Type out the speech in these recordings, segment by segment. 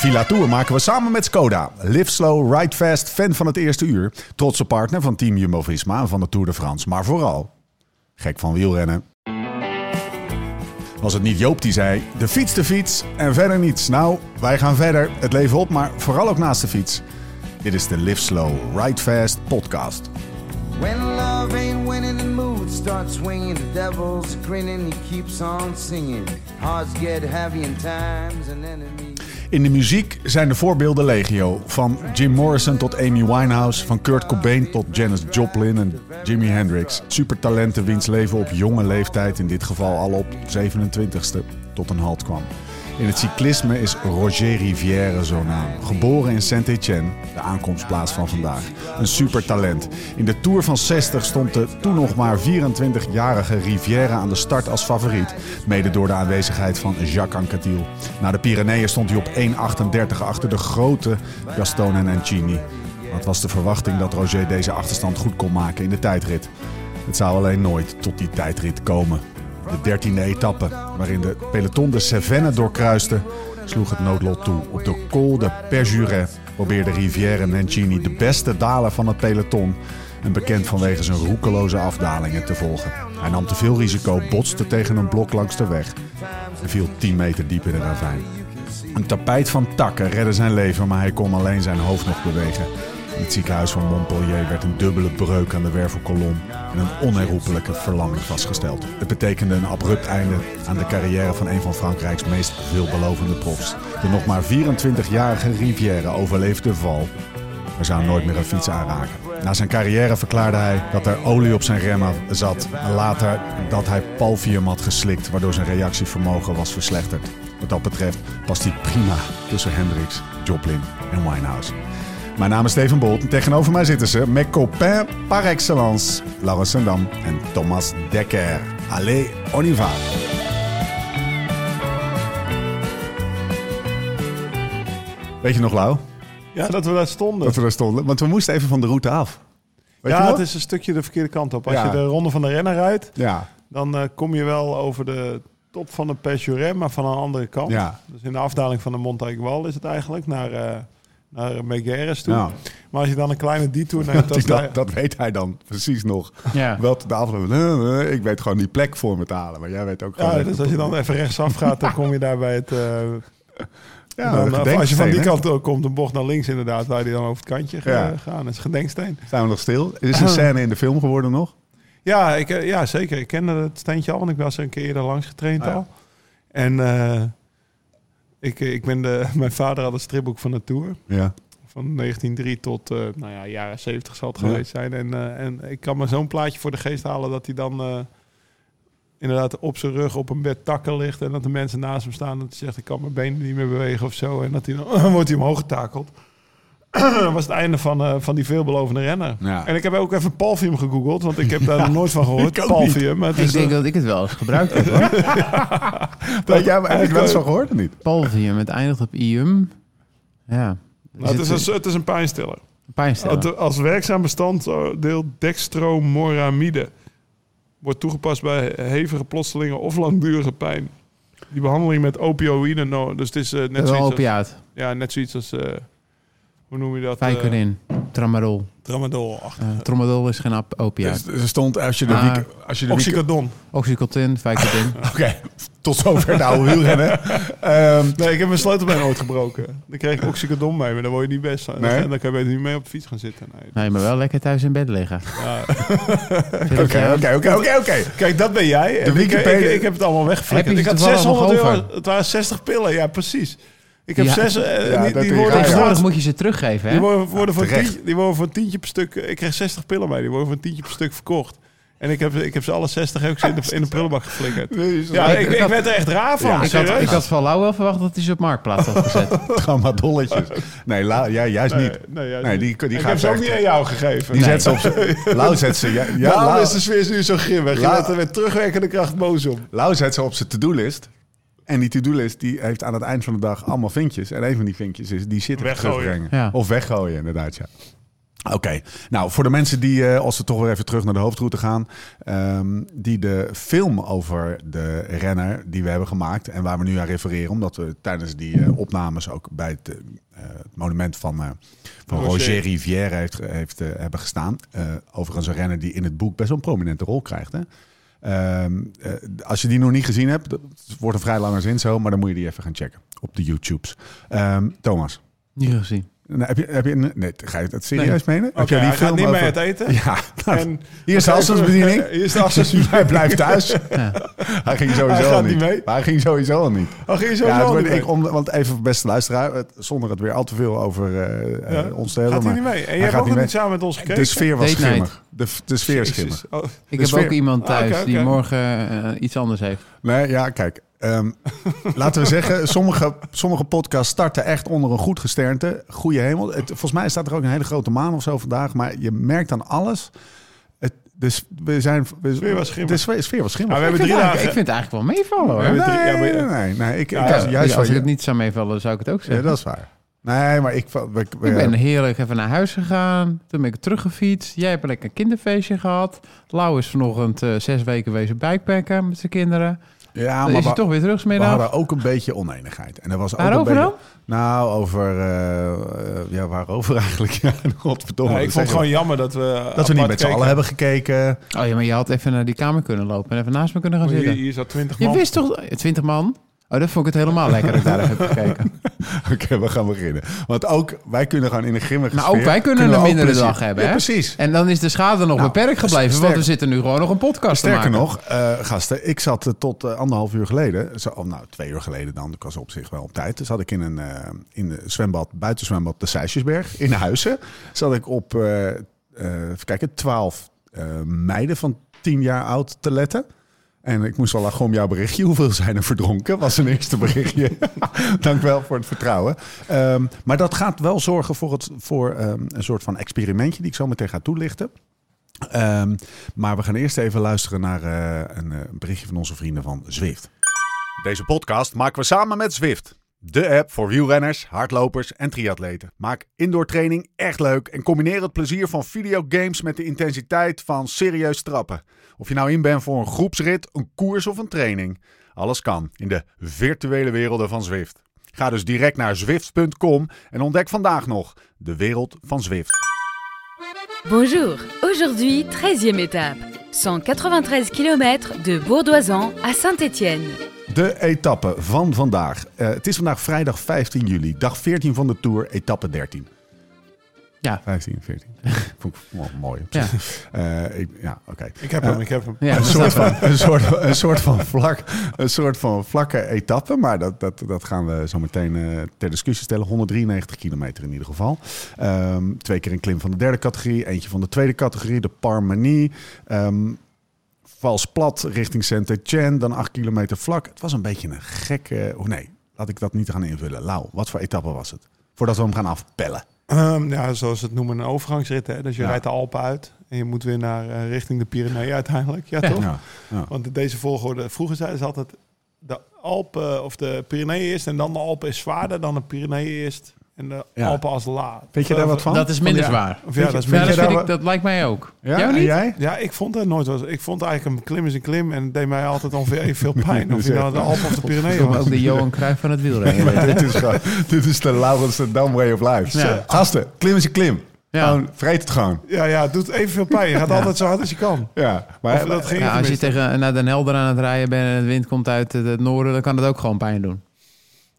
Villa Tour maken we samen met Skoda. Live slow, ride fast, fan van het eerste uur. Trotse partner van Team Jumbo-Visma en van de Tour de France. Maar vooral, gek van wielrennen. Was het niet Joop die zei, de fiets de fiets en verder niets. Nou, wij gaan verder, het leven op, maar vooral ook naast de fiets. Dit is de Live Slow, Ride Fast podcast. When love ain't winning, mood starts swinging. The devil's grinning, keeps on singing. Get heavy in times. In de muziek zijn de voorbeelden legio. Van Jim Morrison tot Amy Winehouse, van Kurt Cobain tot Janis Joplin en Jimi Hendrix. Supertalenten wiens leven op jonge leeftijd, in dit geval al op 27ste, tot een halt kwam. In het cyclisme is Roger Rivière zo'n naam. Geboren in Saint-Étienne, de aankomstplaats van vandaag. Een supertalent. In de Tour van 60 stond de toen nog maar 24-jarige Rivière aan de start als favoriet. Mede door de aanwezigheid van Jacques Anquetil. Na de Pyreneeën stond hij op 1.38 achter de grote Gaston en Ancini. Het was de verwachting dat Roger deze achterstand goed kon maken in de tijdrit. Het zou alleen nooit tot die tijdrit komen. De dertiende etappe, waarin de peloton de Cévennes doorkruiste, sloeg het noodlot toe. Op de Col de Perjuret probeerde Rivière Nencini de beste daler van het peloton en bekend vanwege zijn roekeloze afdalingen te volgen. Hij nam te veel risico, botste tegen een blok langs de weg en viel 10 meter diep in de ravijn. Een tapijt van takken redde zijn leven, maar hij kon alleen zijn hoofd nog bewegen. In het ziekenhuis van Montpellier werd een dubbele breuk aan de wervelkolom en een onherroepelijke verlamming vastgesteld. Het betekende een abrupt einde aan de carrière van een van Frankrijks meest veelbelovende profs. De nog maar 24-jarige Rivière overleefde de val, maar zou nooit meer een fiets aanraken. Na zijn carrière verklaarde hij dat er olie op zijn remmen zat en later dat hij palvium had geslikt, waardoor zijn reactievermogen was verslechterd. Wat dat betreft past hij prima tussen Hendrix, Joplin en Winehouse. Mijn naam is Steven Bolt en tegenover mij zitten ze mes copains par excellence, Laurens Sendam en Thomas Dekker. Allez, on y va! Weet je nog, Lau, Ja, dat we daar stonden. dat we daar stonden? Want we moesten even van de route af. Weet ja, het is een stukje de verkeerde kant op. Als Ja. je de ronde van de renner rijdt, Ja, dan eh, kom je wel over de top van de Pecheret, maar van een andere kant. Ja. Dus in de afdaling van de Montaigual is het eigenlijk, naar, eh naar Megueres toe. ja. Maar als je dan een kleine detour neemt... Dat, dat, dat weet hij dan precies nog. Ja. Wel de afloop. eh, Ik weet gewoon die plek voor me te halen. Maar jij weet ook gewoon... ja, dus als je dan even rechtsaf gaat, dan kom je daar bij het... eh, Ja, dan, eh, als je van die kant ook komt, een bocht naar links inderdaad, waar die dan over het kantje Ja. gaan. Dat is een gedenksteen. Zijn we nog stil? Is er een scène in de film geworden nog? Ja, ik, eh, ja, zeker. Ik kende het steentje al, want ik was er een keer eerder langs getraind Ah, ja. al. En eh, ik, ik ben de, mijn vader had een stripboek van de Tour. Ja. Van 1903 tot, eh, nou ja, jaren 70 zal het Ja. geweest zijn. En, eh, en ik kan me zo'n plaatje voor de geest halen dat hij dan eh, inderdaad op zijn rug op een bed takken ligt. En dat de mensen naast hem staan en dat hij zegt, ik kan mijn benen niet meer bewegen of zo. En dat hij dan wordt hij omhoog getakeld. Dat was het einde van, eh, van die veelbelovende renner. Ja. En ik heb ook even Palvium gegoogeld, want ik heb daar nog nooit van gehoord. Het Ik is denk een- dat ik het wel eens gebruikt heb. hoor. Weet jij, ik wel eens van gehoord of niet? Palvium, het eindigt op ium. Ja. nou, het, is een, het is een pijnstiller. pijnstiller. Als werkzaam bestanddeel dextromoramide wordt toegepast bij hevige plotselinge of langdurige pijn. Die behandeling met opioïden, no, dus het is eh, net zoiets als, opiaat. ja, net zoiets als, eh, hoe noem je dat? Vicodin. Tramadol. tramadol. Eh tramadol is geen op- opiaat. Dus er stond, als je de Ah. week... Als je de week Oxycodon. Oxycontin, Vicodin. Oké, tot zover de oude wielrennen. Ehm Nee, ik heb mijn sleutelbeen ooit gebroken. Dan kreeg ik oxycodon mee, maar dan word je niet best. Nee? Dan kan je beter niet mee op de fiets gaan zitten. Nee. nee, maar wel lekker thuis in bed liggen. Oké, oké, oké, oké, oké. Kijk, dat ben jij. En ik, Wikipedia- ik, ik heb het allemaal weggeflikkerd. Ik had het toevallig 600 nog euro. Het waren 60 pillen, ja, precies. Ik heb Ja. zes. eh, Ja, die, worden. Tegenwoordig moet je ze teruggeven, hè? die worden, worden voor terecht. tien, die worden voor een tientje per stuk. Ik kreeg 60 pillen mee. Die worden voor een tientje per stuk verkocht. En ik heb, ik heb ze alle 60 ook in de, in de prullenbak geflikkerd. Ja, Ik- ik, werd er echt raar van. Ja, ik, had, ik had van Lau wel verwacht dat hij ze op Marktplaats had gezet. Tramadolletjes. Nee, La, ja, juist Nee, niet. nee, die, die ik gaat heb ze ook niet aan jou gegeven. Die Nee. zet ze op. Lau zet ze... Ja, Lau, is de sfeer nu zo grimmig. Je La- bent er met terugwerkende kracht boos om. Lau zet ze op zijn to-do-list. En die to-do-list die heeft aan het eind van de dag allemaal vinkjes. En een van die vinkjes is die Weggooien. terugbrengen. Ja. Of weggooien, inderdaad, ja. Oké, nou voor de mensen die, eh, als we toch weer even terug naar de hoofdroute gaan, ehm, die de film over de renner die we hebben gemaakt en waar we nu aan refereren, omdat we tijdens die eh, opnames ook bij het, eh, het monument van, eh, van Roger. Roger Rivière heeft, heeft, hebben gestaan. Eh, overigens een renner die in het boek best wel een prominente rol krijgt. Hè? Ehm, eh, als je die nog niet gezien hebt, dat wordt een vrij lange zin zo, maar dan moet je die even gaan checken op de YouTubes. Ehm, Thomas. Niet gezien. Nou, heb je, heb je, nee, ga je het serieus menen? Heb Oké, jij hij gaat niet over- mee uit eten. Ja, nou, En hier is de afstandsbediening. Hier is de afstandsbediening. Hij blijft thuis. Hij ging sowieso Hij gaat al niet niet. mee? Maar hij ging sowieso al niet. Oh, ging je zo Ja, het wordt- niet ik, om, want even beste luisteraar, het- zonder het weer al te veel over eh, Ja. ons te hebben. Gaat hij niet mee? En hij jij hebt gaat ook niet mee. niet samen met ons gekeken? De sfeer was Date schimmig. De, de sfeer is schimmig. Oh, Ik heb ook iemand Ah, thuis die morgen eh, iets anders heeft. Nee, ja, kijk. Ehm, laten we zeggen, sommige, sommige podcasts starten echt onder een goed gesternte. Goede hemel. Het, volgens mij staat er ook een hele grote maan of zo vandaag. Maar je merkt aan alles. Het, dus we zijn. We, Sfeer was schimmig. De sfeer, sfeer was schimmig. Ah, we Ik hebben vind, drie dagen... ik vind het eigenlijk wel meevallen hoor. Nee, drie- ja, maar- nee, nee, nee. Ik, Ja, ik- ja, juist als je- het niet zou meevallen, zou ik het ook Ja, zeggen. dat is waar. Nee, maar ik... we- we- Ik ben heerlijk even naar huis gegaan. Toen ben ik teruggefietst. Jij hebt lekker een kinderfeestje gehad. Lau is vanochtend eh, zes weken wezen bikepacken met zijn kinderen. Ja, Dan maar is hij we, toch weer terug we hadden ook een beetje oneenigheid. En er was ook Waarover een dan? beetje, Nou, over... eh, eh, ja, waarover eigenlijk? Ja, godverdomme. Ja, ik vond het gewoon jammer dat we Dat we niet met z'n allen hebben gekeken. Oh ja, maar je had even naar die kamer kunnen lopen en even naast me kunnen gaan Hier, zitten. hier zat 20 Je man. wist toch... 20 man? Oh, dat vond ik het helemaal lekker dat ik daar heb gekeken. Oké, we gaan beginnen. Want ook wij kunnen gewoon in een grimmige Maar sfeer... ook wij kunnen een mindere dag hebben, Ja, hè? precies. En dan is de schade nog Nou, beperkt gebleven, want we zitten nu gewoon nog een podcast Sterker te maken. nog, eh, gasten, ik zat eh, tot eh, anderhalf uur geleden, zo, oh, nou twee uur geleden dan, ik was op zich wel op tijd. Dus zat ik in een in de zwembad, buitenzwembad de Sijsjesberg in Huizen. Zat ik op, even kijken, twaalf meiden van tien jaar oud te letten. En ik moest wel lachen om jouw berichtje. Hoeveel zijn er verdronken? Was een eerste berichtje. Dank wel voor het vertrouwen. Ehm, maar dat gaat wel zorgen voor, het, voor ehm, een soort van experimentje die ik zo meteen ga toelichten. Ehm, maar we gaan eerst even luisteren naar eh, een eh, berichtje van onze vrienden van Zwift. Deze podcast maken we samen met Zwift. De app voor wielrenners, hardlopers en triatleten. Maak indoor training echt leuk en combineer het plezier van videogames met de intensiteit van serieus trappen. Of je nou in bent voor een groepsrit, een koers of een training. Alles kan in de virtuele werelden van Zwift. Ga dus direct naar zwift.com en ontdek vandaag nog de wereld van Zwift. Bonjour, aujourd'hui 13e étape. 193 km de Bourdoisan à Saint-Étienne. De etappe van vandaag. Eh, het is vandaag vrijdag 15 juli, dag 14 van de Tour, etappe 13. Ja. 15, 14. Vond ik wel mooi. op Ja. Eh, ik, ja, oké. Ik heb hem, ik heb hem. Ja, een, soort van, een, soort, een, soort van vlak, een soort van vlakke etappe, maar dat, dat, dat gaan we zo meteen eh, ter discussie stellen. 193 kilometer in ieder geval. Ehm, twee keer een klim van de derde categorie, eentje van de tweede categorie, de Parmenie. Ehm vals plat richting Saint-Etienne, dan 8 kilometer vlak. Het was een beetje een gekke... Oh nee, laat ik dat niet gaan invullen. Lau, wat voor etappe was het? Voordat we hem gaan afpellen. Ehm, ja, zoals ze het noemen, een overgangsrit. Hè? Dus je Ja. rijdt de Alpen uit en je moet weer naar eh, richting de Pyreneeën uiteindelijk. Ja, toch? Ja, ja. Want deze volgorde, vroeger zeiden ze altijd de Alpen of de Pyreneeën eerst en dan de Alpen is zwaarder dan de Pyreneeën eerst en de Ja. Alpen als laat. Weet je daar wat van? Dat is minder Van zwaar. Of ja, dat is dat, vind ik, lijkt mij ook. Ja, en jij? Ja, ik vond dat nooit wel. Ik vond eigenlijk een klim is een klim en het deed mij altijd ongeveer evenveel pijn. Of je nou de Alpen of de Pyreneeën Ook was. de Johan Cruijff van het wielrennen. Dit, is gewoon, dit is de Laurens de Dam way of life. Ja. Gasten, klim is een klim. Ja. Gewoon, vreet het gewoon. Ja, ja, het doet evenveel pijn. Je gaat altijd zo hard als je kan. Ja, maar Of dat ging Ja, als je tegen, naar Den Helder aan het rijden bent en het wind komt uit het, het noorden, dan kan het ook gewoon pijn doen.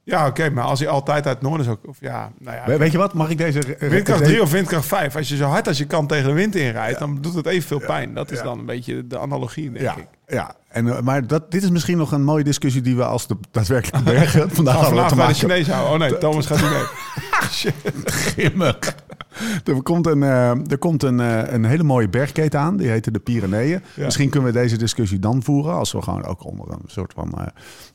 Ja, oké, maar als hij altijd uit noorden is ook... Of ja, nou ja. We- weet je wat? Mag ik deze... Windkracht 3 of windkracht 5. Als je zo hard als je kan tegen de wind inrijdt, dan doet het evenveel pijn. Dat is Ja. dan een beetje de analogie, denk Ja, ik. Ja. En, eh, maar dat, dit is misschien nog een mooie discussie die we als de daadwerkelijke bergen vandaag Gaan te bij de maken. Chinees houden. Oh nee, Thomas gaat niet mee. Shit. Grimmig. Er komt, een, eh, er komt een, eh, een hele mooie bergketen aan. Die heette de Pyreneeën. Ja. Misschien kunnen we deze discussie dan voeren. Als we gewoon ook onder een soort van eh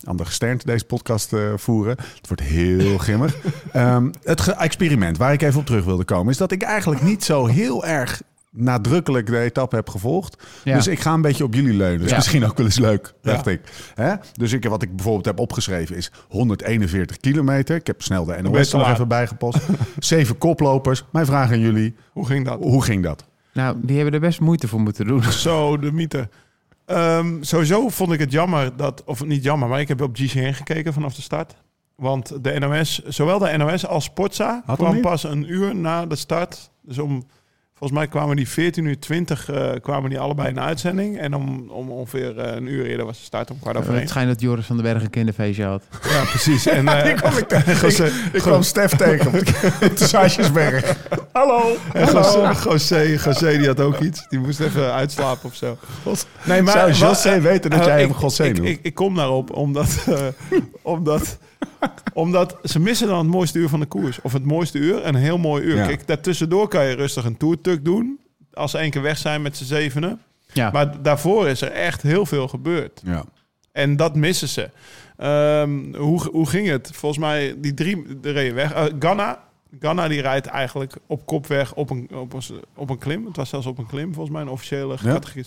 andere gesternte deze podcast voeren. Het wordt heel grimmig. Ehm, het experiment waar ik even op terug wilde komen. Is dat ik eigenlijk niet zo heel erg nadrukkelijk de etappe heb gevolgd. Ja. Dus ik ga een beetje op jullie leunen. Dus Ja. misschien ook wel eens leuk, Ja. dacht ik. Hè? Dus ik, wat ik bijvoorbeeld heb opgeschreven is 141 kilometer. Ik heb snel de NOS er nog even bijgepost. Zeven koplopers. Mijn vraag aan jullie, Hoe ging dat? hoe ging dat? Nou, die hebben er best moeite voor moeten doen. Zo, de mythe. Ehm, sowieso vond ik het jammer dat, of niet jammer, maar ik heb op GCN gekeken vanaf de start. Want de NOS, zowel de NOS als Sportza kwam pas een uur na de start. Dus om, volgens mij kwamen die 14 uur 20 eh, kwamen die allebei in de uitzending. En om, om ongeveer eh, een uur eerder was de start om kwart over één. Het schijnt dat Joris van den Berg een kinderfeestje had. Ja, precies. En, eh, Die kwam ik tegen. José- Ik, ik kwam Stef tegen op de, Saasjesberg. Hallo. En José, José, José, die had ook iets. Die moest even uitslapen of zo. Nee, Zou José weten dat jij ik- hem José ik, noemt? ik, ik kom daarop omdat, eh, omdat, omdat ze missen dan het mooiste uur van de koers. Of het mooiste uur, een heel mooi uur. Ja. Kijk, daartussendoor kan je rustig een toertuk doen. Als ze één keer weg zijn met z'n zevenen. Ja, Maar daarvoor is er echt heel veel gebeurd. Ja. En dat missen ze. Ehm, hoe, hoe ging het? Volgens mij, die drie de reden weg. Eh, Ganna, Ganna die rijdt eigenlijk op kop weg op een, op, een, op een klim. Het was zelfs op een klim, volgens mij, een officiële categorie.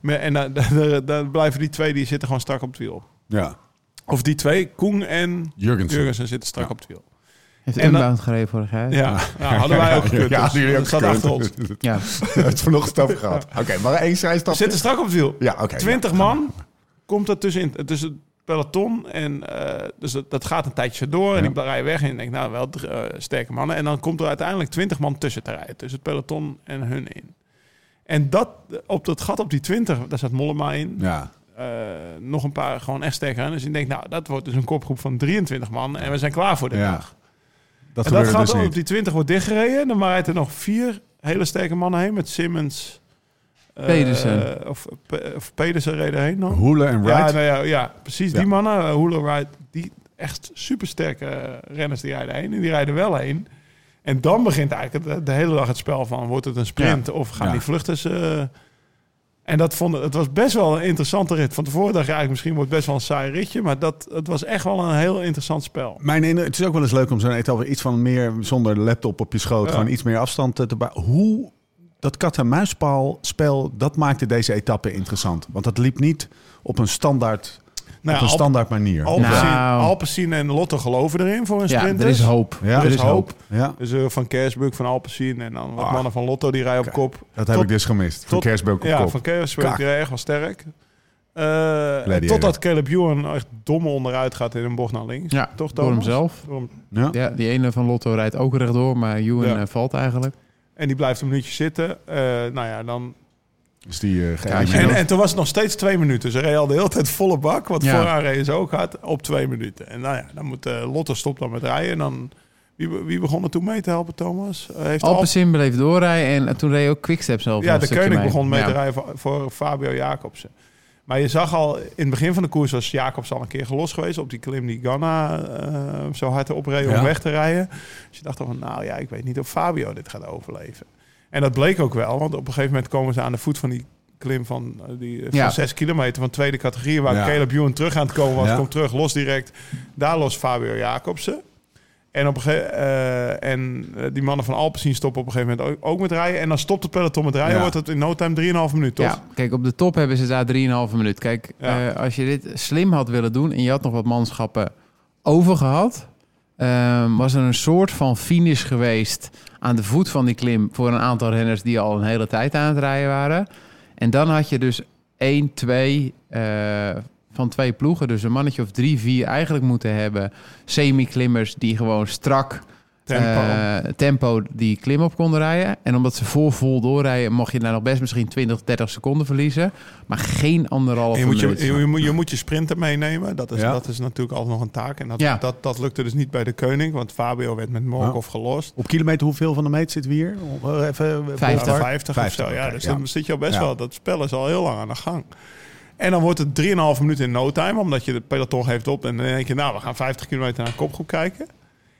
Maar- En dan- dan blijven die twee, die zitten gewoon strak op het wiel. ja. Of die twee, Koen en Jurgensen. Jurgensen zitten strak Ja. op het wiel. heeft en dan- Unbound gereden vorig jaar. Ja, ja, hadden wij ook gekund. Ja, dus hadden jullie ook dat zat achter ons. Ja. Het is vanochtend over gehad. Oké, maar één zijstap. Zitten strak op het wiel. Ja, oké. 20 ja. man komt er tussenin, tussen het peloton. En eh, dus dat, dat gaat een tijdje door. En ik rij weg en ik denk, nou, wel eh, sterke mannen. En dan komt er uiteindelijk 20 man tussen te rijden. Tussen het peloton en hun in. En dat, op dat gat op die 20, daar zat Mollema in. Ja. Eh, nog een paar gewoon echt sterke renners. Dus ik denk, nou, dat wordt dus een kopgroep van 23 man. En we zijn klaar voor de Ja. dag. Dat En dat gaat dus dan op die 20 wordt dichtgereden. Dan rijdt er nog vier hele sterke mannen heen. Met Simmons. eh, Pedersen. Of, of Pedersen reden heen nog. Hoelen en Ja, Wright. nou ja, ja, precies. Die Ja. mannen, uh, Hula Ride, die echt supersterke eh, renners die rijden heen. En die rijden wel heen. En dan begint eigenlijk de, de hele dag het spel van... wordt het een sprint of gaan Ja. die vluchters... eh, en dat vond, het was best wel een interessante rit. Van tevoren dacht je eigenlijk misschien wordt het best wel een saai ritje. Maar dat, het was echt wel een heel interessant spel. Mijn het is ook wel eens leuk om zo'n etappe iets van meer zonder laptop op je schoot, Ja. gewoon iets meer afstand te bouwen. Hoe dat kat en muispaal spel, dat maakte deze etappe interessant, want dat liep niet op een standaard, Nou op ja, een Alp- standaard manier. Alpecin, Nou. Alpecin en Lotto geloven erin voor een Ja, sprint. er is hoop. Ja, er is hoop. Ja, Dus eh, van Kersburg, van Alpecin en dan wat Ah. mannen van Lotto die rijden op kop. dat heb Tot- ik dus gemist. Van Kersbeuk op ja, kop. van Kersburg Kak. die rijden echt wel sterk. Eh, totdat Caleb Ewan echt domme onderuit gaat in een bocht naar links. Ja, Toch, door hemzelf. Door hem. Ja. Ja, die ene van Lotto rijdt ook rechtdoor, maar Ewan Ja. eh, valt eigenlijk. En die blijft een minuutje zitten. Eh, nou ja, dan... Dus die eh. En, en toen was het nog steeds twee minuten. Ze reden al de hele tijd volle bak. Want Ja. vooraan reden ze ook hard op twee minuten. En nou ja, dan moet eh, Lotte stopt dan met rijden. En dan... Wie, wie begon er toen mee te helpen, Thomas? Eh, heeft Alpecin bleef doorrijden en toen reed ook Quickstep zelf Ja, een de Koning mee. begon mee Ja. te rijden voor, voor Fabio Jacobsen. Maar je zag al, in het begin van de koers was Jacobs al een keer gelost geweest op die klim die Ganna eh, zo hard opreed Ja. om weg te rijden. Dus je dacht dan van, nou ja, ik weet niet of Fabio dit gaat overleven. En dat bleek ook wel, want op een gegeven moment komen ze aan de voet van die klim van, eh, die, van Ja. 6 kilometer van tweede categorie, waar Ja. Caleb Ewan terug aan het komen was. Ja. Komt terug, los direct. Daar lost Fabio Jacobsen. En, op een eh, en eh, die mannen van Alpecin stoppen op een gegeven moment ook, ook met rijden. En dan stopt het peloton met rijden, Ja. wordt het in no time 3,5 minuut, toch? Ja, kijk, op de top hebben ze daar 3,5 minuut. Kijk, Ja. eh, als je dit slim had willen doen en je had nog wat manschappen over ehm, was er een soort van finish geweest aan de voet van die klim voor een aantal renners die al een hele tijd aan het rijden waren. En dan had je dus 1, 2 eh, van twee ploegen, dus een mannetje of drie, vier eigenlijk moeten hebben. Semi-klimmers die gewoon strak Tempo. eh, tempo die klim op konden rijden. En omdat ze vol vol doorrijden, mocht je daar nog best misschien 20, 30 seconden verliezen. Maar geen En anderhalve je, moet je, minuut. je, je moet, je moet je sprinter meenemen. Dat is, Ja. dat is natuurlijk altijd nog een taak. En dat, Ja. dat, dat lukte dus niet bij de Koning. Want Fabio werd met Morkov gelost. Op kilometer hoeveel van de meet zitten we hier? Even, even, 50. Ja, ballpark. 50 of 50, zo. Ja, dus ja. dan zit je al best Ja. wel... Dat spel is al heel lang aan de gang. En dan wordt het 3,5 minuten in no time. Omdat je de peloton geeft op. En dan denk je, nou, we gaan 50 kilometer naar kopgroep kijken.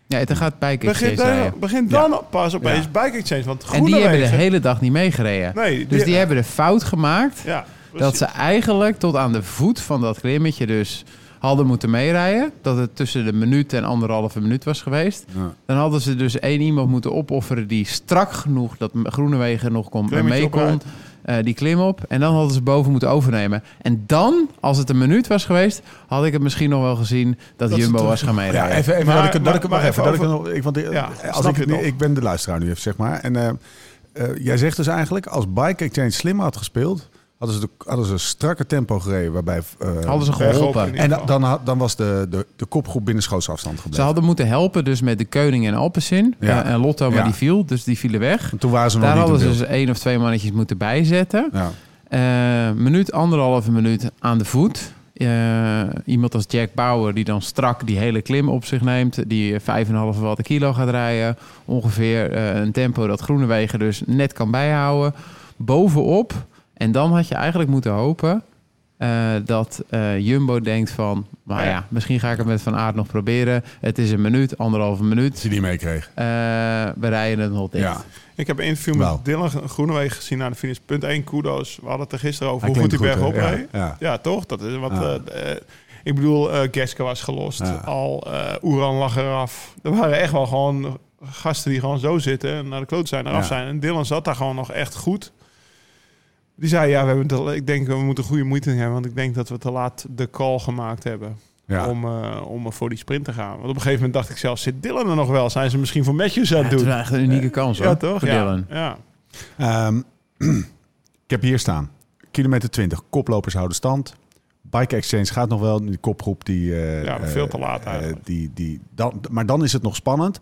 Ja, het gaat bij Begint, rijden. dan, begint dan pas opeens bike exchange. Want En die hebben de hele dag niet meegereden. Nee, dus die hebben de fout gemaakt Ja, dat ze eigenlijk tot aan de voet van dat klimmetje dus hadden moeten meerijden. Dat het tussen de minuut en anderhalve minuut was geweest. Ja. Dan hadden ze dus één iemand moeten opofferen die strak genoeg dat Groenewegen nog kon, mee kon. Eh, die klim op. En dan hadden ze boven moeten overnemen. En dan, als het een minuut was geweest, had ik het misschien nog wel gezien dat, Jumbo was gaan Ja, meerijden. even, even Maar- dat ik, het- dat maar- ik, even, dat ik want ik- Ja, als ik, ik ben de luisteraar nu even, zeg maar. En eh, eh, jij zegt dus eigenlijk, als Bike Exchange slimmer had gespeeld, hadden ze, de, hadden ze een strakke tempo gereden, waarbij... eh, hadden ze geholpen. en dan, had- dan was de, de, de kopgroep binnen schootsafstand Ze gebleven. hadden moeten helpen dus met de Keuning en Alpecin. Ja. Eh, en Lotto, maar Ja. die viel. Dus die vielen weg. En toen waren ze nog Daar niet hadden ze dus één of twee mannetjes moeten bijzetten. Ja. Eh, minuut, anderhalve minuut aan de voet. Eh, iemand als Jack Bauer die dan strak die hele klim op zich neemt. Die 5,5 watt een kilo gaat rijden. Ongeveer eh, een tempo dat Groenewegen dus net kan bijhouden. Bovenop. En dan had je eigenlijk moeten hopen eh, dat eh, Jumbo denkt van... Maar ja, misschien ga ik het met Van Aert nog proberen. Het is een minuut, anderhalve minuut. je die meekreeg. Eh, we rijden het nog dicht. Ja. Ik heb een interview met Nou. Dylan Groenewegen gezien naar de finish. Punt 1, kudos. We hadden het er gisteren over Hij hoe goed die berg opreed. Ja, ja. Ja, toch? Dat is wat. Ja. ik bedoel, eh Geske was gelost. Ja. Al eh Oeran lag eraf. Er waren echt wel gewoon gasten die gewoon zo zitten en naar de kloot zijn eraf Ja. zijn. En Dylan zat daar gewoon nog echt goed. Die zei, ja, we hebben te, ik denk we moeten goede moeite hebben, want ik denk dat we te laat de call gemaakt hebben Ja. om, eh, om voor die sprint te gaan. Want op een gegeven moment dacht ik zelf, zit Dylan er nog wel? Zijn ze misschien voor Matthews aan Ja, het het is doen? echt een unieke kans hoor, ja, toch? voor Ja, Dylan. ja. Ehm, ik heb hier staan. Kilometer 20. Koplopers houden stand. Bike Exchange gaat nog wel. Die kopgroep die... eh, Ja, veel te laat eh, eigenlijk. die, die, dan, maar dan is het nog spannend.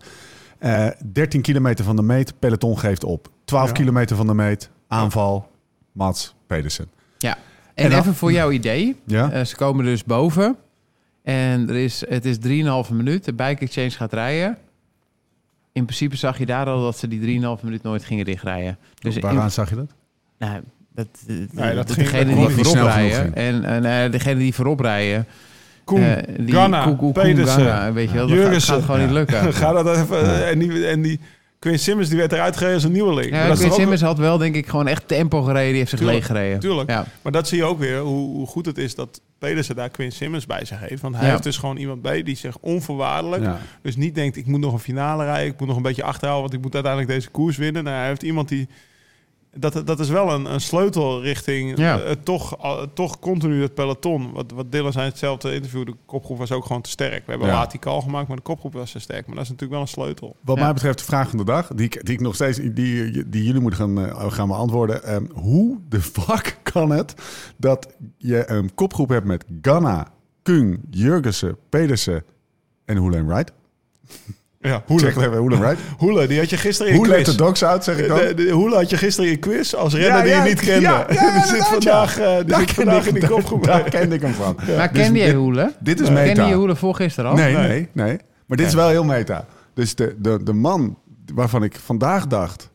Eh 13 kilometer van de meet. Peloton geeft op. 12 Ja. kilometer van de meet. Aanval. Mats Pedersen. Ja. En even voor jouw idee. Ja? Eh, ze komen dus boven. En er is, het is 3,5 minuut. De bike exchange gaat rijden. In principe zag je daar al dat ze die 3,5 minuut nooit gingen dichtrijden. Dus in, Waaraan zag je dat? nou, dat, Nee, dat dat ging- degene dat die voorop rijden. En, en eh, degene die voorop rijden. Koen, eh, die, Ganna, Koen- Koen- Koen Pedersen, Ganna, weet je wel, dat gaat, gewoon niet lukken. Ga dat even. Ja. eh, En die, en die Quinn Simmons die werd eruit gereden als een nieuweling. Maar Ja, dat is Quinn ook- Simmons had wel denk ik gewoon echt tempo gereden. Die heeft zich Tuurlijk, leeg gereden. tuurlijk. Ja. Maar dat zie je ook weer, hoe, hoe goed het is dat Pedersen daar Quinn Simmons bij zich heeft. Want hij Ja. heeft dus gewoon iemand bij die zich onvoorwaardelijk... Ja. Dus niet denkt, ik moet nog een finale rijden. Ik moet nog een beetje achterhouden, want ik moet uiteindelijk deze koers winnen. Nou, hij heeft iemand die... Dat, dat is wel een, een sleutel richting Ja. eh, toch, al- toch continu het peloton. Wat, wat Dylan zei in hetzelfde interview. De kopgroep was ook gewoon te sterk. We hebben Ja. laat die gemaakt, maar de kopgroep was te sterk. Maar dat is natuurlijk wel een sleutel. Wat Ja. mij betreft de vraag van de dag, die ik, die ik nog steeds, die, die jullie moeten gaan, eh, gaan beantwoorden. Ehm, hoe de fuck kan het dat je een kopgroep hebt met Ganna, Kung, Jurgensen, Pedersen en Houlen Wright? Ja, Zeg even Wright. Hoele, die had je gisteren in Hoe let quiz. de dogs out, zeg ik dan? De, de, Hoele had je gisteren in quiz als renner Ja, die ja, je niet kende. ja, ja, die zit vandaag, ja. eh, die Daar zit vandaag ik- in die kopgroep. Daar kende ik hem van. Maar Dus kende je dit- Hoelen? Dit is Kende meta. je Hoelen voor gisteren al? Nee, Nee. nee, nee. Maar dit is wel heel meta. Dus de, de, de man waarvan ik vandaag dacht,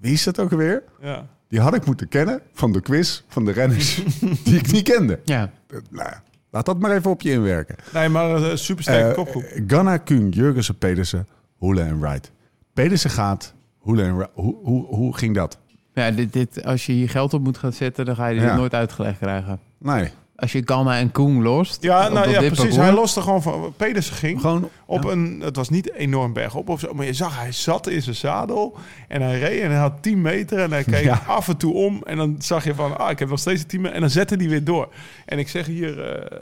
wie is dat ook alweer? Ja. Die had ik moeten kennen van de quiz van de renners die ik niet kende. Ja. Nou, ja, laat dat maar even op je inwerken. Nee, maar een super sterke Eh, kopgroep. Ganna, Kuhn, Jurgensen, Pedersen, Hoelen en Wright. Pedersen gaat, Hoelen en Wright. Hoe, hoe, hoe ging dat? Ja, dit, dit, als je hier geld op moet gaan zetten, dan ga je dit Ja. nooit uitgelegd krijgen. Nee, Als je Ganna en Koen lost. Ja, op nou ja, precies. parcours- Hij loste gewoon van... Pedersen ging gewoon op een... Het was niet enorm bergop of zo, maar je zag, hij zat in zijn zadel en hij reed en hij had 10 meter en hij keek Ja. af en toe om en dan zag je van, ah, ik heb nog steeds 10 meter en dan zette hij weer door. En ik zeg hier eh,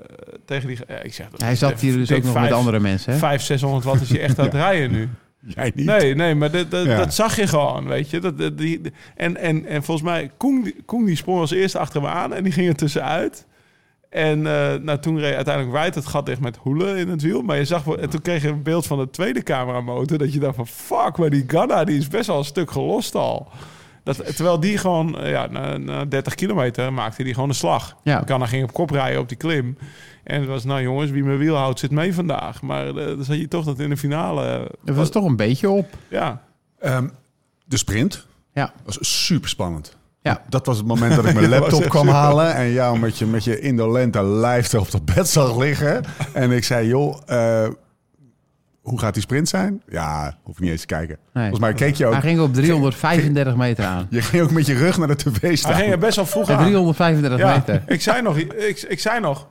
tegen die... ik zeg, dat Hij zat hier dus ook nog vijf- met andere mensen. Hè? 500, 600 watt is hij echt aan het rijden nu. jij niet. Nee, nee, maar dat, dat, Ja. dat zag je gewoon, weet je. Dat, dat- die, en, en, en volgens mij, Koen, Koen die sprong als eerste achter hem aan en die ging er tussenuit. En eh, nou, toen reed uiteindelijk Wright het gat dicht met Hoelen in het wiel. Maar je zag, wel- en toen kreeg je een beeld van de tweede cameramotor. Dat je dacht van, fuck, maar die Ganna die is best wel een stuk gelost al. Dat, terwijl die gewoon, eh, ja, na, na 30 kilometer maakte die gewoon een slag. Ja. Ganna ging op kop rijden op die klim. En het was, nou jongens, wie mijn wiel houdt zit mee vandaag. Maar eh, dan zag je toch dat in de finale... Het was toch een beetje op. Ja, Ehm, de sprint Ja. was super spannend. Ja. Dat was het moment dat ik mijn laptop kwam halen en jou met je, met je indolente lijf er op dat bed zag liggen. en ik zei, joh, eh, hoe gaat die sprint zijn? Ja, hoef je niet eens te kijken. Nee. Volgens mij keek je ook. Hij ging op 335 meter aan. Je ging ook met je rug naar de tv hij staan. ging er best wel vroeg aan. 335 Ja, meter. ik zei nog, ik, ik zei nog,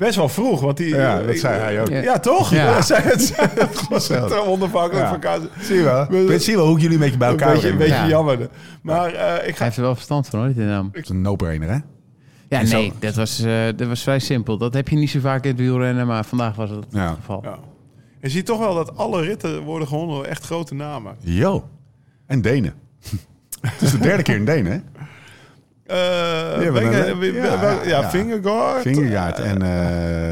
Best wel vroeg, want die... Ja, dat zei hij ook. Ja. Ja, toch? Ja. Ja. Zei het, het was het onafhankelijk Ja. van elkaar. Zie je wel? Weet- Zie je wel hoe ik jullie een beetje bij Een elkaar beetje, een beetje Ja. jammer. Maar eh, ik Hij ga... heeft er wel verstand van, hoor, die naam. Dat is een no-brainer, hè? Ja, En zo- nee, dat was, eh, dat was vrij simpel. Dat heb je niet zo vaak in het wielrennen, maar vandaag was het Ja. het geval. Ja. Je ziet toch wel dat alle ritten worden gewonnen door echt grote namen. Yo. En Denen. Het is de derde keer in Denen, hè? Ja, wel- ja, ja. Vingegaard eh, en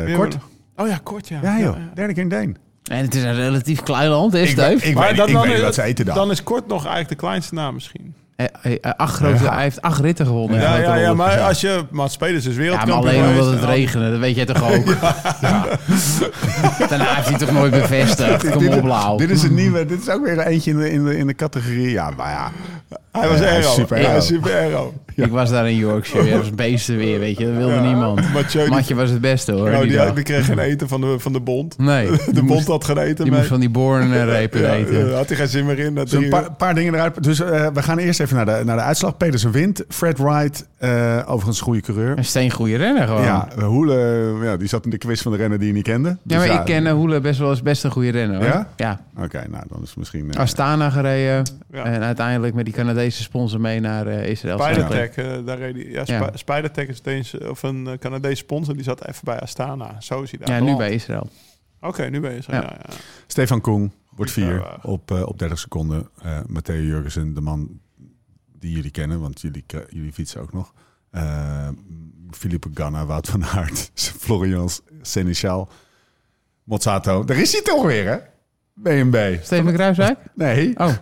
wie eh Kort. Oh ja, kort, ja. Ja, joh. Derde keer in Deen. En het is een relatief klein land, hè, Ik, Steef? ik, Maar weet, dan- ik dan weet is wat het- ze eten dan. Dan is Kort nog eigenlijk de kleinste naam misschien. Eh, eh, eh, acht grote, Ja. Hij heeft acht ritten gewonnen. Ja, ja, ja, maar als je... Maar spelers is Ja, wereldkampioen maar alleen omdat het en al- regende, dat weet jij toch ook? Daarna heeft hij toch nooit bevestigd. Kom dit, op, Lau. dit is een nieuwe. Dit is ook weer eentje in de, in de, in de categorie. Ja, maar ja. Hij was Ja, aero. super Hij aero. was super aero. Ik was daar in Yorkshire, dat was beesten weer, weet je. Dat wilde Ja. niemand. Mathieu, Matje was het beste, hoor. Nou, die die, kreeg geen eten van de, van de bond. Nee, De bond moest, had geen eten die moest van die bornrepen Ja, eten. ja, had hij geen zin meer in. Dat Zo'n drie paar, dingen eruit. Dus eh, we gaan eerst even naar de, naar de uitslag. Pedersen wint. Fred Wright, eh, overigens een goede coureur. Een steengoede renner gewoon. Ja, Hoele, ja, die zat in de quiz van de renner die je niet kende. Ja, Dus maar ik ken uh, Hoele best wel als best een goede renner. Hoor. Ja? Ja. Oké, nou dan is misschien... eh, Astana gereden. Ja. En uiteindelijk met die Canadese sponsor mee naar eh, Israël. Spidertech, eh, daar reed hij. Ja, Ja. Spidertech is Deens, of een eh, Canadese sponsor. Die zat even bij Astana. Zo is hij daar. Ja, nu bij Israël. Oké, nu ben je zo. Ja. Ja. Ja, Stefan Koen wordt vier op, eh, op 30 seconden. Eh Matteo Jurgensen, de man die jullie kennen, want jullie, jullie fietsen ook nog. Eh Philippe Ganna, Wout van Aert, Florian Seneschal, Mozzato. Daar is hij toch weer, hè? BNB. Steven Kruiswijk? Nee. Oh,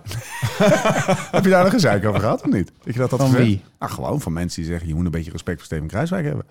Heb je daar nog een zeik over gehad of niet? Dat je dat had Van gezegd? wie? Ah, gewoon van mensen die zeggen, je moet een beetje respect voor Steven Kruiswijk hebben.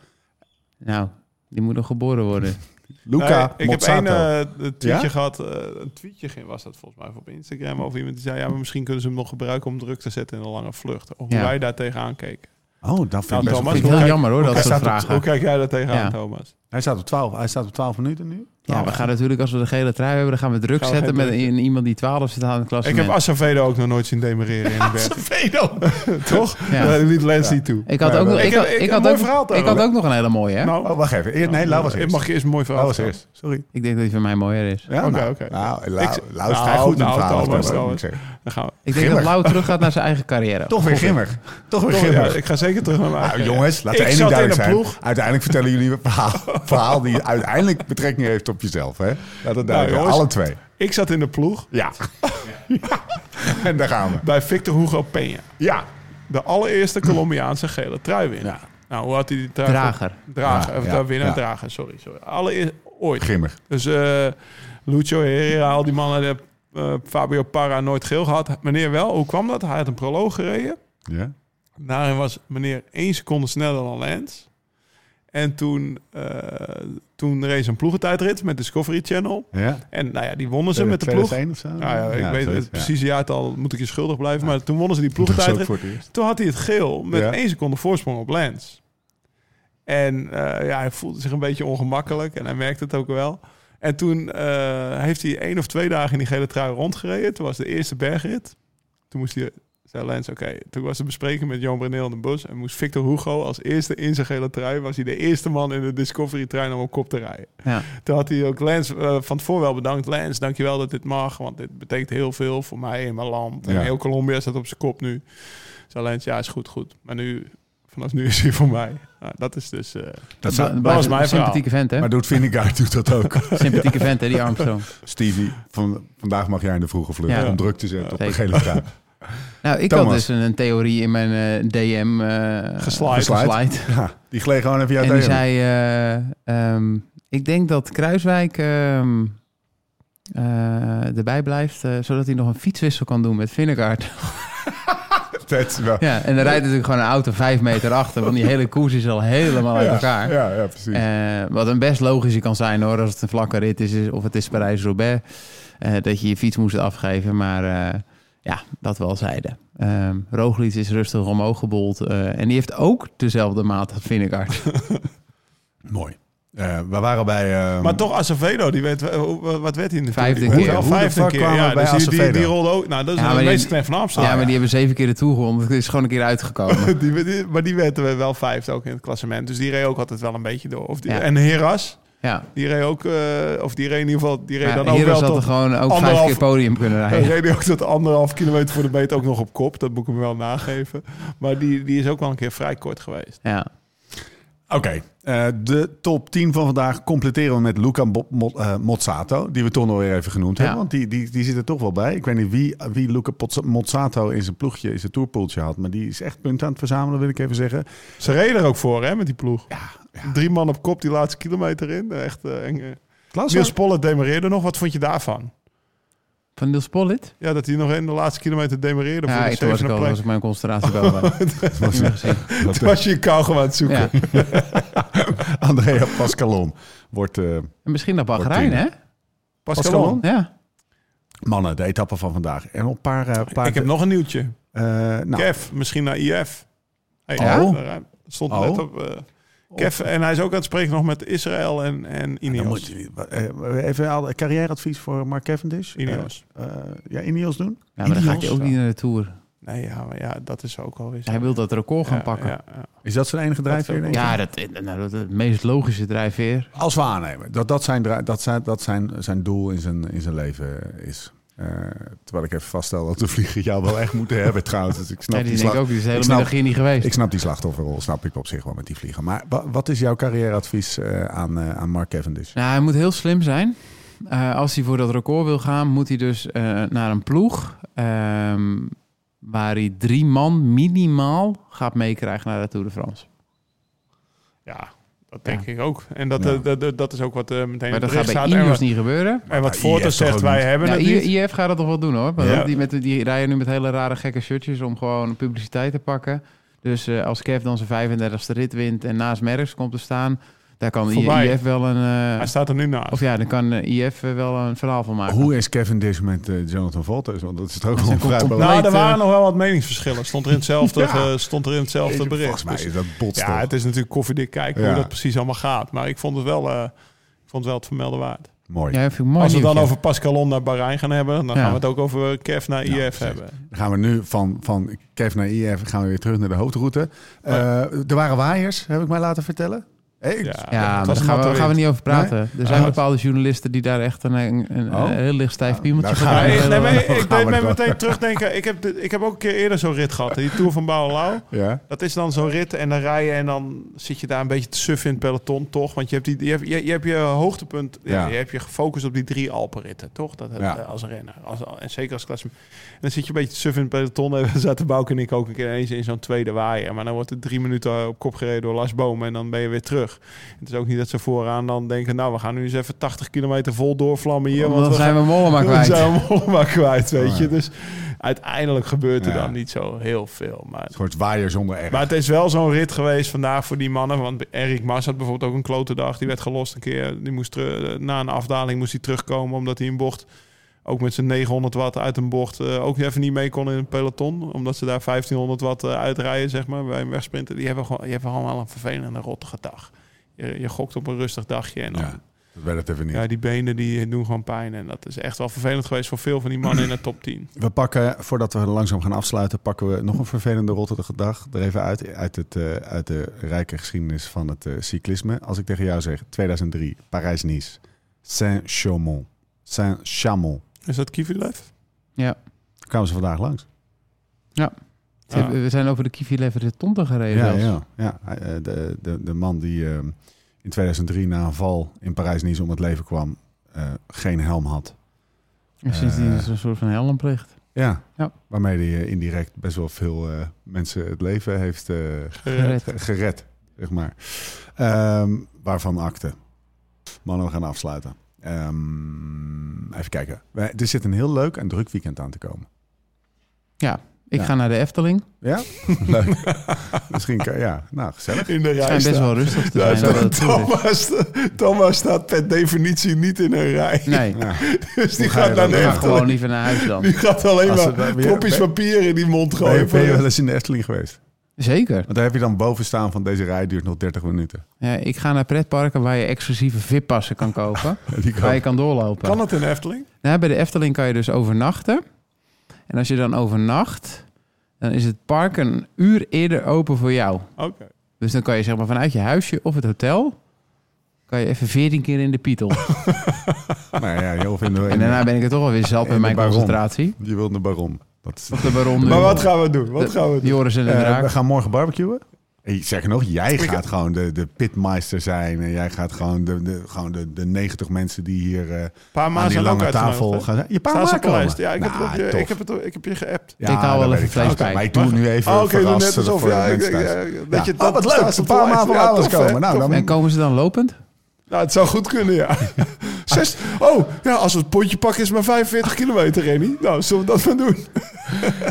nou, die moet nog geboren worden. Luca Nee, ik heb één eh, tweetje Ja? gehad. eh, een tweetje ging, was dat volgens mij op Instagram. Over iemand die zei, ja, maar misschien kunnen ze hem nog gebruiken om druk te zetten in een lange vlucht. Of hoe Ja. wij daar tegenaan keken. Oh, dat vind Nou, ik best wel Thomas, heel kijk- jammer hoor, dat soort op- vragen. hoe kijk jij daar tegenaan, Ja. Thomas? Hij staat op 12, hij staat op 12 minuten nu. Ja, we gaan natuurlijk, als we de gele trui hebben, dan gaan we druk Gaan we zetten met een, iemand die 12 zit aan het Ik klassement. heb Acevedo ook nog nooit zien demereren in de. Toch? Ja. Liet Lens niet toe. Ik had ook, nog- ik Ik had, ik ik had ook, verhaal ik daarover. had ook nog een hele mooie, hè? Nou, Oh, wacht even. Eer, nee, Lau was ik eerst. mag eerst een mooi verhaal was eerst. Sorry. Ik denk dat die van mij mooier is. Ja, Oké, nou, oké. Nou, Lau, Ik- is nou, vrij goed in nou, Thomas. ik zeggen. Dan gaan we. Ik denk dat Lau terug gaat naar zijn eigen carrière. Toch weer grimmig. Toch weer ik ga zeker terug naar mij. Nou, jongens, laat Ik er één ding in duidelijk zijn. ploeg. Uiteindelijk vertellen jullie een verhaal, verhaal die uiteindelijk betrekking heeft op jezelf. Hè? Laat het Nou, duidelijk zijn. jongens. Alle twee. Ik zat in de ploeg Ja. en daar gaan we. bij Victor Hugo Peña. Ja. De allereerste Colombiaanse gele trui winnen. Ja. Nou, hoe had hij die trui? Drager. Drager. Ja, of ja, winnen, ja. drager. Sorry, sorry. Allereerst ooit. Grimmig. Dus eh Lucio Herrera, al die mannen, de, eh, Fabio Parra nooit geel gehad. Meneer wel, hoe kwam dat? Hij had een proloog gereden. Ja. Daarin was meneer één seconde sneller dan Lance. En toen, eh toen ze een ploegentijdrit met Discovery Channel. Ja. En nou ja, die wonnen ze met de ploeg. 2001 of zo? Nou ja, ik weet zoiets, het precieze jaartal, moet ik je schuldig blijven. Maar toen wonnen ze die ploegentijdrit. Toen had hij het geel met Ja. één seconde voorsprong op Lance. En eh, ja, hij voelde zich een beetje ongemakkelijk en hij merkte het ook wel. En toen eh, heeft hij één of twee dagen in die gele trui rondgereden. Toen was de eerste bergrit. Toen moest hij, zei Lance, oké. Toen was de bespreking met Jan Brunel in de bus. En moest Victor Hugo als eerste in zijn gele trui... was hij de eerste man in de Discovery trein om op kop te rijden. Ja. Toen had hij ook Lance eh, van tevoren wel bedankt. Lance, dankjewel dat dit mag. Want dit betekent heel veel voor mij in mijn land. En Ja. heel Colombia staat op zijn kop nu. Zei Lance, ja, is goed, goed. Maar nu, vanaf nu is hij voor mij. Nou, dat is dus... eh, Dat zou- Dat was was mijn een sympathieke vent, hè? maar doet Vingegaard doet dat ook. Sympathieke vent, hè, die Armstrong. Stevie, van, vandaag mag jij in de vroege vlucht Ja. om druk te zetten op de gele trui. Nou, ik Thomas. had dus een, een theorie in mijn eh, DM eh Geslide. geslide. Ja, die gleed gewoon even uit En die tegen. zei, eh, ehm, ik denk dat Kruiswijk ehm, eh, erbij blijft, eh, zodat hij nog een fietswissel kan doen met Vinnegaard. Dat is wel- ja, en dan rijdt natuurlijk gewoon een auto vijf meter achter, want die hele koers is al helemaal uit ja, elkaar. Ja, ja, precies. Eh, wat een best logisch kan zijn hoor, als het een vlakke rit is, of het is Parijs-Roubaix, eh, dat je je fiets moest afgeven. Maar eh, ja, dat wel zeiden. Ehm Roglic is rustig omhoog gebold eh, en die heeft ook dezelfde maat als Vinnegaard. Mooi. Eh, we waren bij... ehm, maar toch Acevedo, die weet, eh, wat werd hij in de Vijfde keer. Wel vijfde keer. Ja, bij dus die, die, rolde ook. Nou, dat is Ja, de maar die- meeste knecht van Amsterdam. ja, maar die hebben zeven keer de Tour. Het is gewoon een keer uitgekomen. die, die- maar die werd wel vijfde ook in het klassement. Dus die reed ook altijd wel een beetje door. Of die, Ja. En Heras, Ja. Die reed ook, eh, of die reed in ieder geval, die reed Ja, dan ook wel had tot er gewoon ook vijf anderhalf- keer podium kunnen Hij rijden. reed hij ook tot anderhalf kilometer voor de meet ook nog op kop. Dat moet ik hem wel nageven. Maar die, die is ook wel een keer vrij kort geweest. Ja. Oké, eh, de top 10 van vandaag completeren we met Luca Bo- Mo- eh, Mozzato, die we toch nog weer even genoemd Ja. hebben. Want die, die, die zit er toch wel bij. Ik weet niet wie, wie Luca Mozzato in zijn ploegje, in zijn tourpoeltje had. Maar die is echt punten aan het verzamelen, wil ik even zeggen. Ze reden er ook voor, hè, met die ploeg. Ja, Drie man op kop die laatste kilometer in. Echt eh, eng. eh. Niels Pollet demareerde nog. Wat vond je daarvan? Van Niels Pollitt? Ja, dat hij nog in de laatste kilometer demareerde voor Ja, de toen was ik al was ik mijn concentratie wel gezien. Toen was je kou gewoon aan het zoeken. Ja. Andrea Pascalon wordt eh, En misschien naar Bahrein, hè? Pascalon. Ja. mannen, de etappe van vandaag. En een paar... eh, paar Ik heb nog een nieuwtje. eh, nou, Kev, misschien naar IF. Hey, Ja? daar stond Oh. net op... eh, Kev, en hij is ook aan het spreken nog met Israël en, en dan Ineos. moet je, eh, even al carrièreadvies voor Mark Cavendish. Ineos. Eh, eh, ja, Ineos doen. ja, maar dan gaat hij Ineos. ook niet naar de Tour. Nee, ja, maar ja, dat is ook alweer zo. Hij wil dat record gaan Ja, pakken. Ja, ja. Is dat zijn enige drijfveer? Ja, dat, nou, dat, het meest logische drijfveer. Als we aannemen dat dat zijn, dat zijn, dat zijn, zijn doel in zijn, in zijn leven is. Eh, terwijl ik even vaststel dat de vliegen jou wel echt moeten hebben trouwens. Dus ik snap Ja, die die denk ik slag- ook, die is de hele ik snap- middag hier niet geweest. Ik snap die slachtofferrol, snap ik op zich wel met die vliegen. Maar wa- wat is jouw carrièreadvies eh, aan, eh, aan Mark Cavendish? Nou, hij moet heel slim zijn. Eh, als hij voor dat record wil gaan, moet hij dus eh, naar een ploeg ehm, waar hij drie man minimaal gaat meekrijgen naar de Tour de France. Ja, dat denk Ja. ik ook. En dat, Ja. eh, dat, dat, dat is ook wat eh, meteen Maar dat gaat bij Ineos wat, niet gebeuren. en wat toch zegt, wij niet? hebben Ja, het I- niet. IF gaat dat toch wel doen hoor. Want Ja. die, met, die rijden nu met hele rare gekke shirtjes om gewoon publiciteit te pakken. Dus eh, als Kev dan zijn 35e rit wint en naast Merckx komt te staan, daar kan Voorbij. IF wel een... eh, Hij staat er nu naast. of ja, dan kan eh, IF wel een verhaal van maken. Hoe is Cavendish met eh, Jonathan Volters? Want dat is toch ook wel zijn vrij compleet- nou, er waren eh, nog wel wat meningsverschillen. Stond er in hetzelfde, Ja. stond er in hetzelfde bericht. Volgens mij Dus- is dat botst ja, toch? het is natuurlijk koffiedik kijken Ja. hoe dat precies allemaal gaat. Maar ik vond het wel, eh, ik vond het wel het vermelden waard. Mooi. Ja, Als we het dan over Pascalon naar Bahrein gaan hebben, dan Ja. gaan we het ook over Kev naar IF hebben. Dan gaan we nu van, van Kev naar IF gaan we weer terug naar de hoofdroute. Eh, er waren waaiers, heb ik mij laten vertellen. Hey, Ja, Ja, maar daar gaan we, gaan we niet over praten. Er zijn Ah. bepaalde journalisten die daar echt een, een, een, Oh. heel licht stijf piemeltje Nou, voor ga Ja, je- ik, hebben. nee, maar ik deed wel. meteen terugdenken. Ik heb, ik heb ook een keer eerder zo'n rit gehad. Die Tour van Bouwenlau. ja. Dat is dan zo'n rit en dan rij je en dan zit je daar een beetje te suffen in het peloton, toch? Want je hebt, die, je, hebt, je, je, hebt je hoogtepunt, ja. Je hebt je gefocust op die drie Alpenritten, toch? Dat, Ja. eh, Als renner, als, en zeker als klasse. En dan zit je een beetje te suffen in het peloton. En we zaten Bouke en ik ook een keer eens in zo'n tweede waaier. Maar dan wordt het drie minuten op kop gereden door Lars Boom en dan ben je weer terug. Het is ook niet dat ze vooraan dan denken, nou, we gaan nu eens even 80 kilometer vol doorvlammen hier. Want dan we zijn we Mollema dan kwijt. zijn we Mollema kwijt, weet Oh, je. Dus uiteindelijk gebeurt er Ja. dan niet zo heel veel. Maar Een soort waaier zonder erg. maar het is wel zo'n rit geweest vandaag voor die mannen. Want Erik Mas had bijvoorbeeld ook een klote dag. Die werd gelost een keer. Die moest na een afdaling moest hij terugkomen. Omdat hij een bocht, ook met zijn 900 watt uit een bocht, eh, ook even niet mee kon in het peloton. Omdat ze daar 1500 watt eh, uitrijden, zeg maar, bij een wegsprinter. Die hebben gewoon, die hebben allemaal een vervelende, rottige dag. Je, je gokt op een rustig dagje en dan... ja, dat werd het even niet. Ja, die benen die doen gewoon pijn. En dat is echt wel vervelend geweest voor veel van die mannen in de top 10. We pakken, voordat we langzaam gaan afsluiten, pakken we nog een vervelende rottige dag er even uit. Uit, het, eh, uit de rijke geschiedenis van het eh, cyclisme. Als ik tegen jou zeg, 2003, Parijs-Nice, Saint-Chamond, Saint-Chamond. Is dat Kivilev? Ja. Daar kwamen ze vandaag langs. Ze We zijn over de Kivilev de Tonte gereden. Ja, ja, ja. Eh, De, de, de man die eh, in 2003 na een val in Parijs-Nice om het leven kwam, eh, geen helm had. En sindsdien Eh. is er een soort van helmplicht. Ja, Ja. waarmee hij indirect best wel veel mensen het leven heeft Gered. ge- gered, zeg maar. Ehm, waarvan akte. Mannen, we gaan afsluiten. Ehm, even kijken. Er zit een heel leuk en druk weekend aan te komen. Ik Ja. ga naar de Efteling. Ja? leuk. Misschien, kan- ja, nou, gezellig. In de Het rij schijnt best wel rustig te zijn. dat. Thomas, Thomas staat per definitie niet in een rij. Nee, Ja. Dus die ga gaat naar dan? de Ja, gewoon Efteling. liever naar huis dan. Die gaat alleen Als maar propjes papier in die mond Ben je, gooien. ben je wel eens in de Efteling geweest? Zeker. Want daar heb je dan boven staan van deze rij duurt nog 30 minuten. Ja, ik ga naar pretparken waar je exclusieve VIP-passen kan kopen. Die waar je kan doorlopen. Kan het in de Efteling? Nou, bij de Efteling kan je dus overnachten. En als je dan overnacht, dan is het park een uur eerder open voor jou. Oké. Dus dan kan je zeg maar vanuit je huisje of het hotel kan je even 14 keer in de pietel. Nou ja, heel de, En daarna ben ik er toch wel weer zat in in mijn baron. concentratie. Je wilt de baron. Dat is, Of de baron. Maar wat gaan we doen? Wat De- gaan we doen? Joris en de Eh, draak. we gaan morgen barbecuen. Ik zeg nog, jij Ik- gaat gewoon de, de pitmeister zijn. En jij gaat gewoon de, de, gewoon de, de 90 mensen die hier eh, paar aan maanden die lange tafel gaan zijn. Je paar maanden komen. lijst? Ja, ik, heb, Nou, het op je, ik, heb, het, ik heb je geappt. Ja, Ik hou wel even vlees bij. Maar ik doe het nu even Oh, Oké, doe net verrassend alsof voor de ja, mensen ja, dat je Ja. dat Oh, wat leuk. Een paar maanden Ja, van komen. Nou, dan En komen ze dan lopend? Nou, het zou goed kunnen, ja. Zes, oh, ja, als we het potje pakken is maar 45 kilometer, Rennie. Nou, zullen we dat maar doen?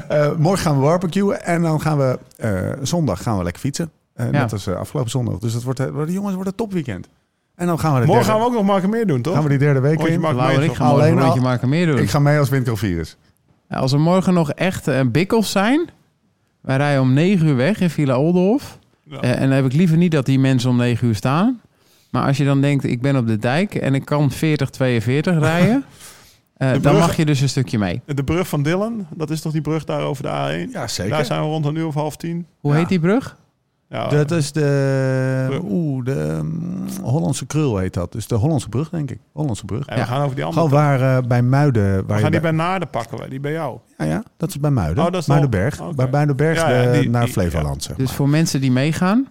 Eh, morgen gaan we barbecuen en dan gaan we eh, zondag gaan we lekker fietsen. Eh, Ja. Net als afgelopen zondag. Dus dat wordt, de jongens wordt een topweekend. En dan gaan we de Morgen derde, gaan we ook nog maken meer doen, toch? gaan we die derde week je in. maakt Lau mee, en ik morgen Alleen een al- rondje maken meer doen. Ik ga mee als windkrachtvirus. Ja, Als er morgen nog echt eh, bikkels zijn... Wij rijden om 9 uur weg in Villa Oldenhof. Ja. Eh, en dan heb ik liever niet dat die mensen om 9 uur staan. Maar als je dan denkt, ik ben op de dijk en ik kan 40, 42 rijden... eh, dan mag je dus een stukje mee. De brug van Dillen, dat is toch die brug daar over de A1? Ja, zeker. Daar zijn we rond een uur of half tien. Hoe Ja. heet die brug? Ja, Dat is de, oeh, de mm, Hollandse krul heet dat. Dus de Hollandse brug, denk ik. Hollandse brug. en we Ja. gaan over die andere. Gewoon waar eh, bij Muiden. Waar we je gaan die bij- Naarden pakken, wij, die bij jou. Ja, ja, dat is bij Muiden. Oh, dat is Muidenberg. Bij Muidenberg de- die- naar die- Flevoland, zeg Dus voor mensen die meegaan,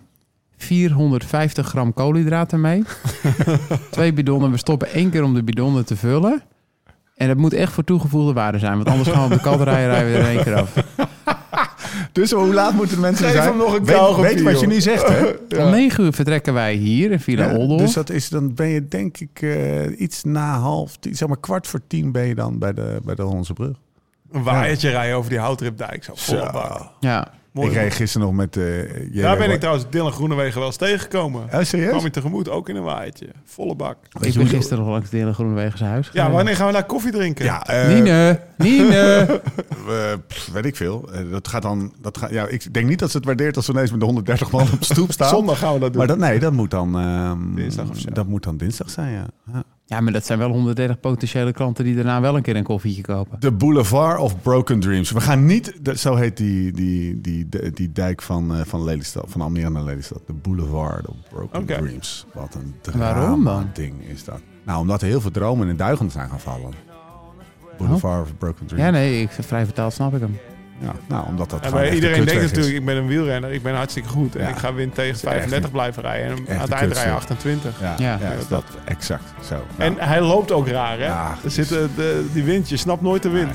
450 gram koolhydraten mee. Twee bidonnen. We stoppen één keer om de bidonnen te vullen. En het moet echt voor toegevoegde waarde zijn. Want anders gaan we op de kant rijden, rijden we er één keer af. Dus hoe laat moeten de mensen Geef zijn? hem nog een weet, weet wat je nu zegt, hè? Ja. Om 9 uur vertrekken wij hier in Villa Ja, dus dat is, dan ben je denk ik eh, iets na half tien, zeg maar kwart voor tien ben je dan bij de, bij de Hollandse brug. Een waaiertje rijden over die houtripdijk. Zo, volle bak. Ja, Mooi. Ik reed gisteren nog met... eh Daar ben ik trouwens Dylan Groenewegen wel eens tegengekomen. Oh, Kwam serieus? je tegemoet, ook in een waaiertje. Volle bak. Weet ik je ben gisteren nog langs de hele Groenewegen zijn huis Ja, gegaan. wanneer gaan we daar koffie drinken? Ja, eh, Nine, Nine. eh, pff, weet ik veel. Eh, dat gaat dan... Dat gaat, ja, ik denk niet dat ze het waardeert als we ineens met de 130 man op de stoep staan. Zondag gaan we dat doen. Maar dat, nee, dat moet dan... ehm, Dinsdag of zo. Dat moet dan dinsdag zijn, ja. ja. Ja, maar dat zijn wel 130 potentiële klanten die daarna wel een keer een koffietje kopen. De Boulevard of Broken Dreams. We gaan niet, zo heet die, die, die, die, die dijk van, eh, van Lelystad, van Almere naar Lelystad. De Boulevard of Broken. Dreams. Wat een drama ding is dat. Nou, omdat er heel veel dromen in duigen zijn gaan vallen. Boulevard of Broken Dreams. Ja, nee, ik, vrij vertaald snap ik hem. Ja, nou, omdat dat Ja, iedereen de denkt natuurlijk, ik ben een wielrenner, ik ben hartstikke goed. En Ja. ik ga wind tegen echt 35 blijven rijden. En aan het een eind rijden 28. Ja, Ja. ja. is dat exact zo. En hij loopt ook raar, hè? Ja, er zit, eh, de, die wind, je snapt nooit de wind.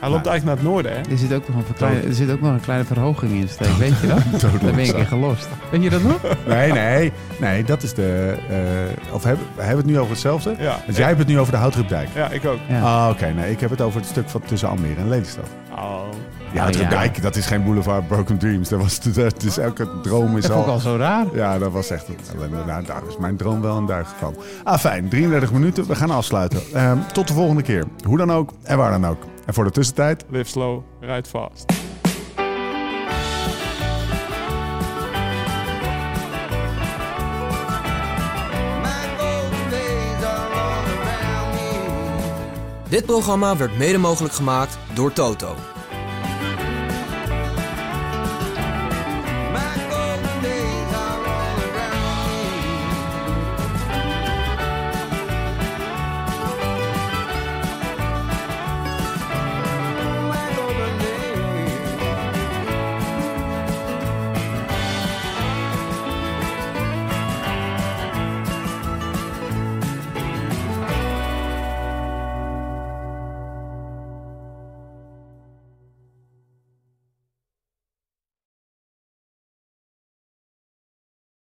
Hij loopt eigenlijk naar het noorden, hè? Er zit ook nog een, kleine, er zit ook nog een kleine verhoging in de steek, weet je dat? Daar ben ik in gelost. Weet je dat nog? Nee, nee, nee, dat is de. eh, of hebben, we hebben het nu over hetzelfde? Ja. Want jij hebt het nu over de Houtrupdijk. Ja, ik ook. Ja. Ah, oké. Nee, ik heb het over het stuk van tussen Almere en Lelystad. Oh. Ja, Oh, Houtrupdijk, dat is geen boulevard Broken Dreams. Dat, was, dat is elke droom is Dat vond ik al... al zo raar. Ja, dat was echt... Nou, daar is mijn droom wel een duik van. Ah, fijn. 33 minuten. We gaan afsluiten. Ehm, tot de volgende keer. Hoe dan ook en waar dan ook. En voor de tussentijd... Live slow, ride fast. Dit programma werd mede mogelijk gemaakt door Toto.